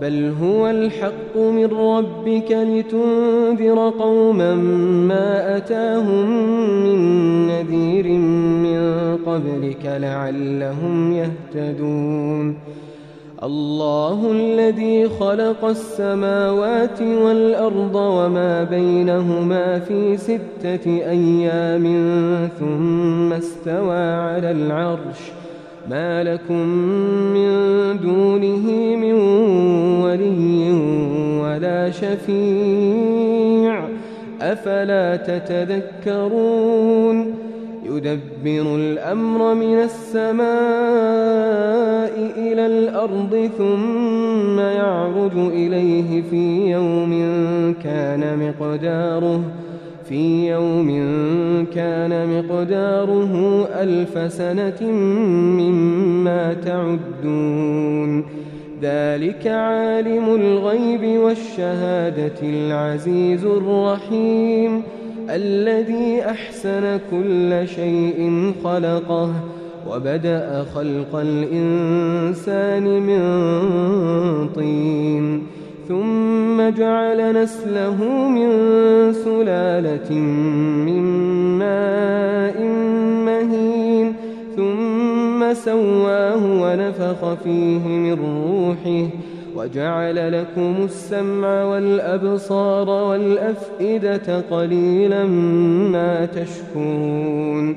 بل هو الحق من ربك لتنذر قوما ما أتاهم من نذير من قبلك لعلهم يهتدون. الله الذي خلق السماوات والأرض وما بينهما في ستة أيام ثم استوى على العرش. ما لكم من دونه من ولي ولا شفيع. أفلا تتذكرون؟ يدبر الأمر من السماء إلى الأرض ثم يعرج إليه في يوم كان مقداره. في يوم كان مقداره ألف سنة مما تعدون. ذلك عالم الغيب والشهادة العزيز الرحيم الذي أحسن كل شيء خلقه وبدأ خلق الإنسان من طين ثم جعل نسله من سلالة من ماء مهين ثم سواه ونفخ فيه من روحه وجعل لكم السمع والأبصار والأفئدة قليلا ما تشكرون.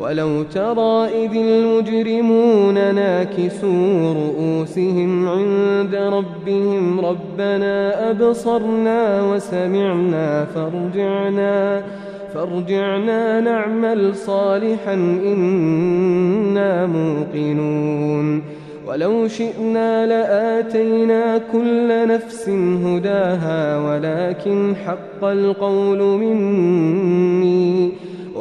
ولو ترى إذ المجرمون ناكسوا رؤوسهم عند ربهم ربنا أبصرنا وسمعنا فارجعنا فارجعنا نعمل صالحا إنا موقنون ولو شئنا لآتينا كل نفس هداها ولكن حق القول مني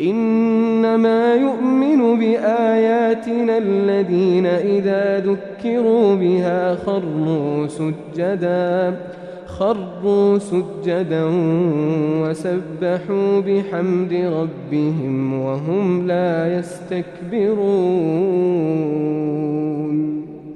إنما يؤمن بآياتنا الذين إذا ذكروا بها خروا سجدا خروا سجدا وسبحوا بحمد ربهم وهم لا يستكبرون.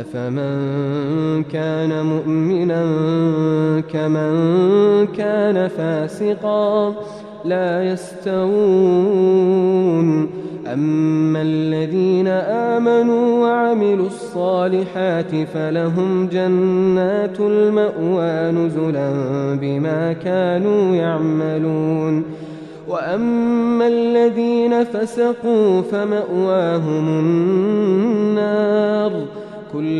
أفمن كان مؤمنا كمن كان فاسقا لا يستوون. أما الذين آمنوا وعملوا الصالحات فلهم جنات المأوى نزلا بما كانوا يعملون. وأما الذين فسقوا فمأواهم النار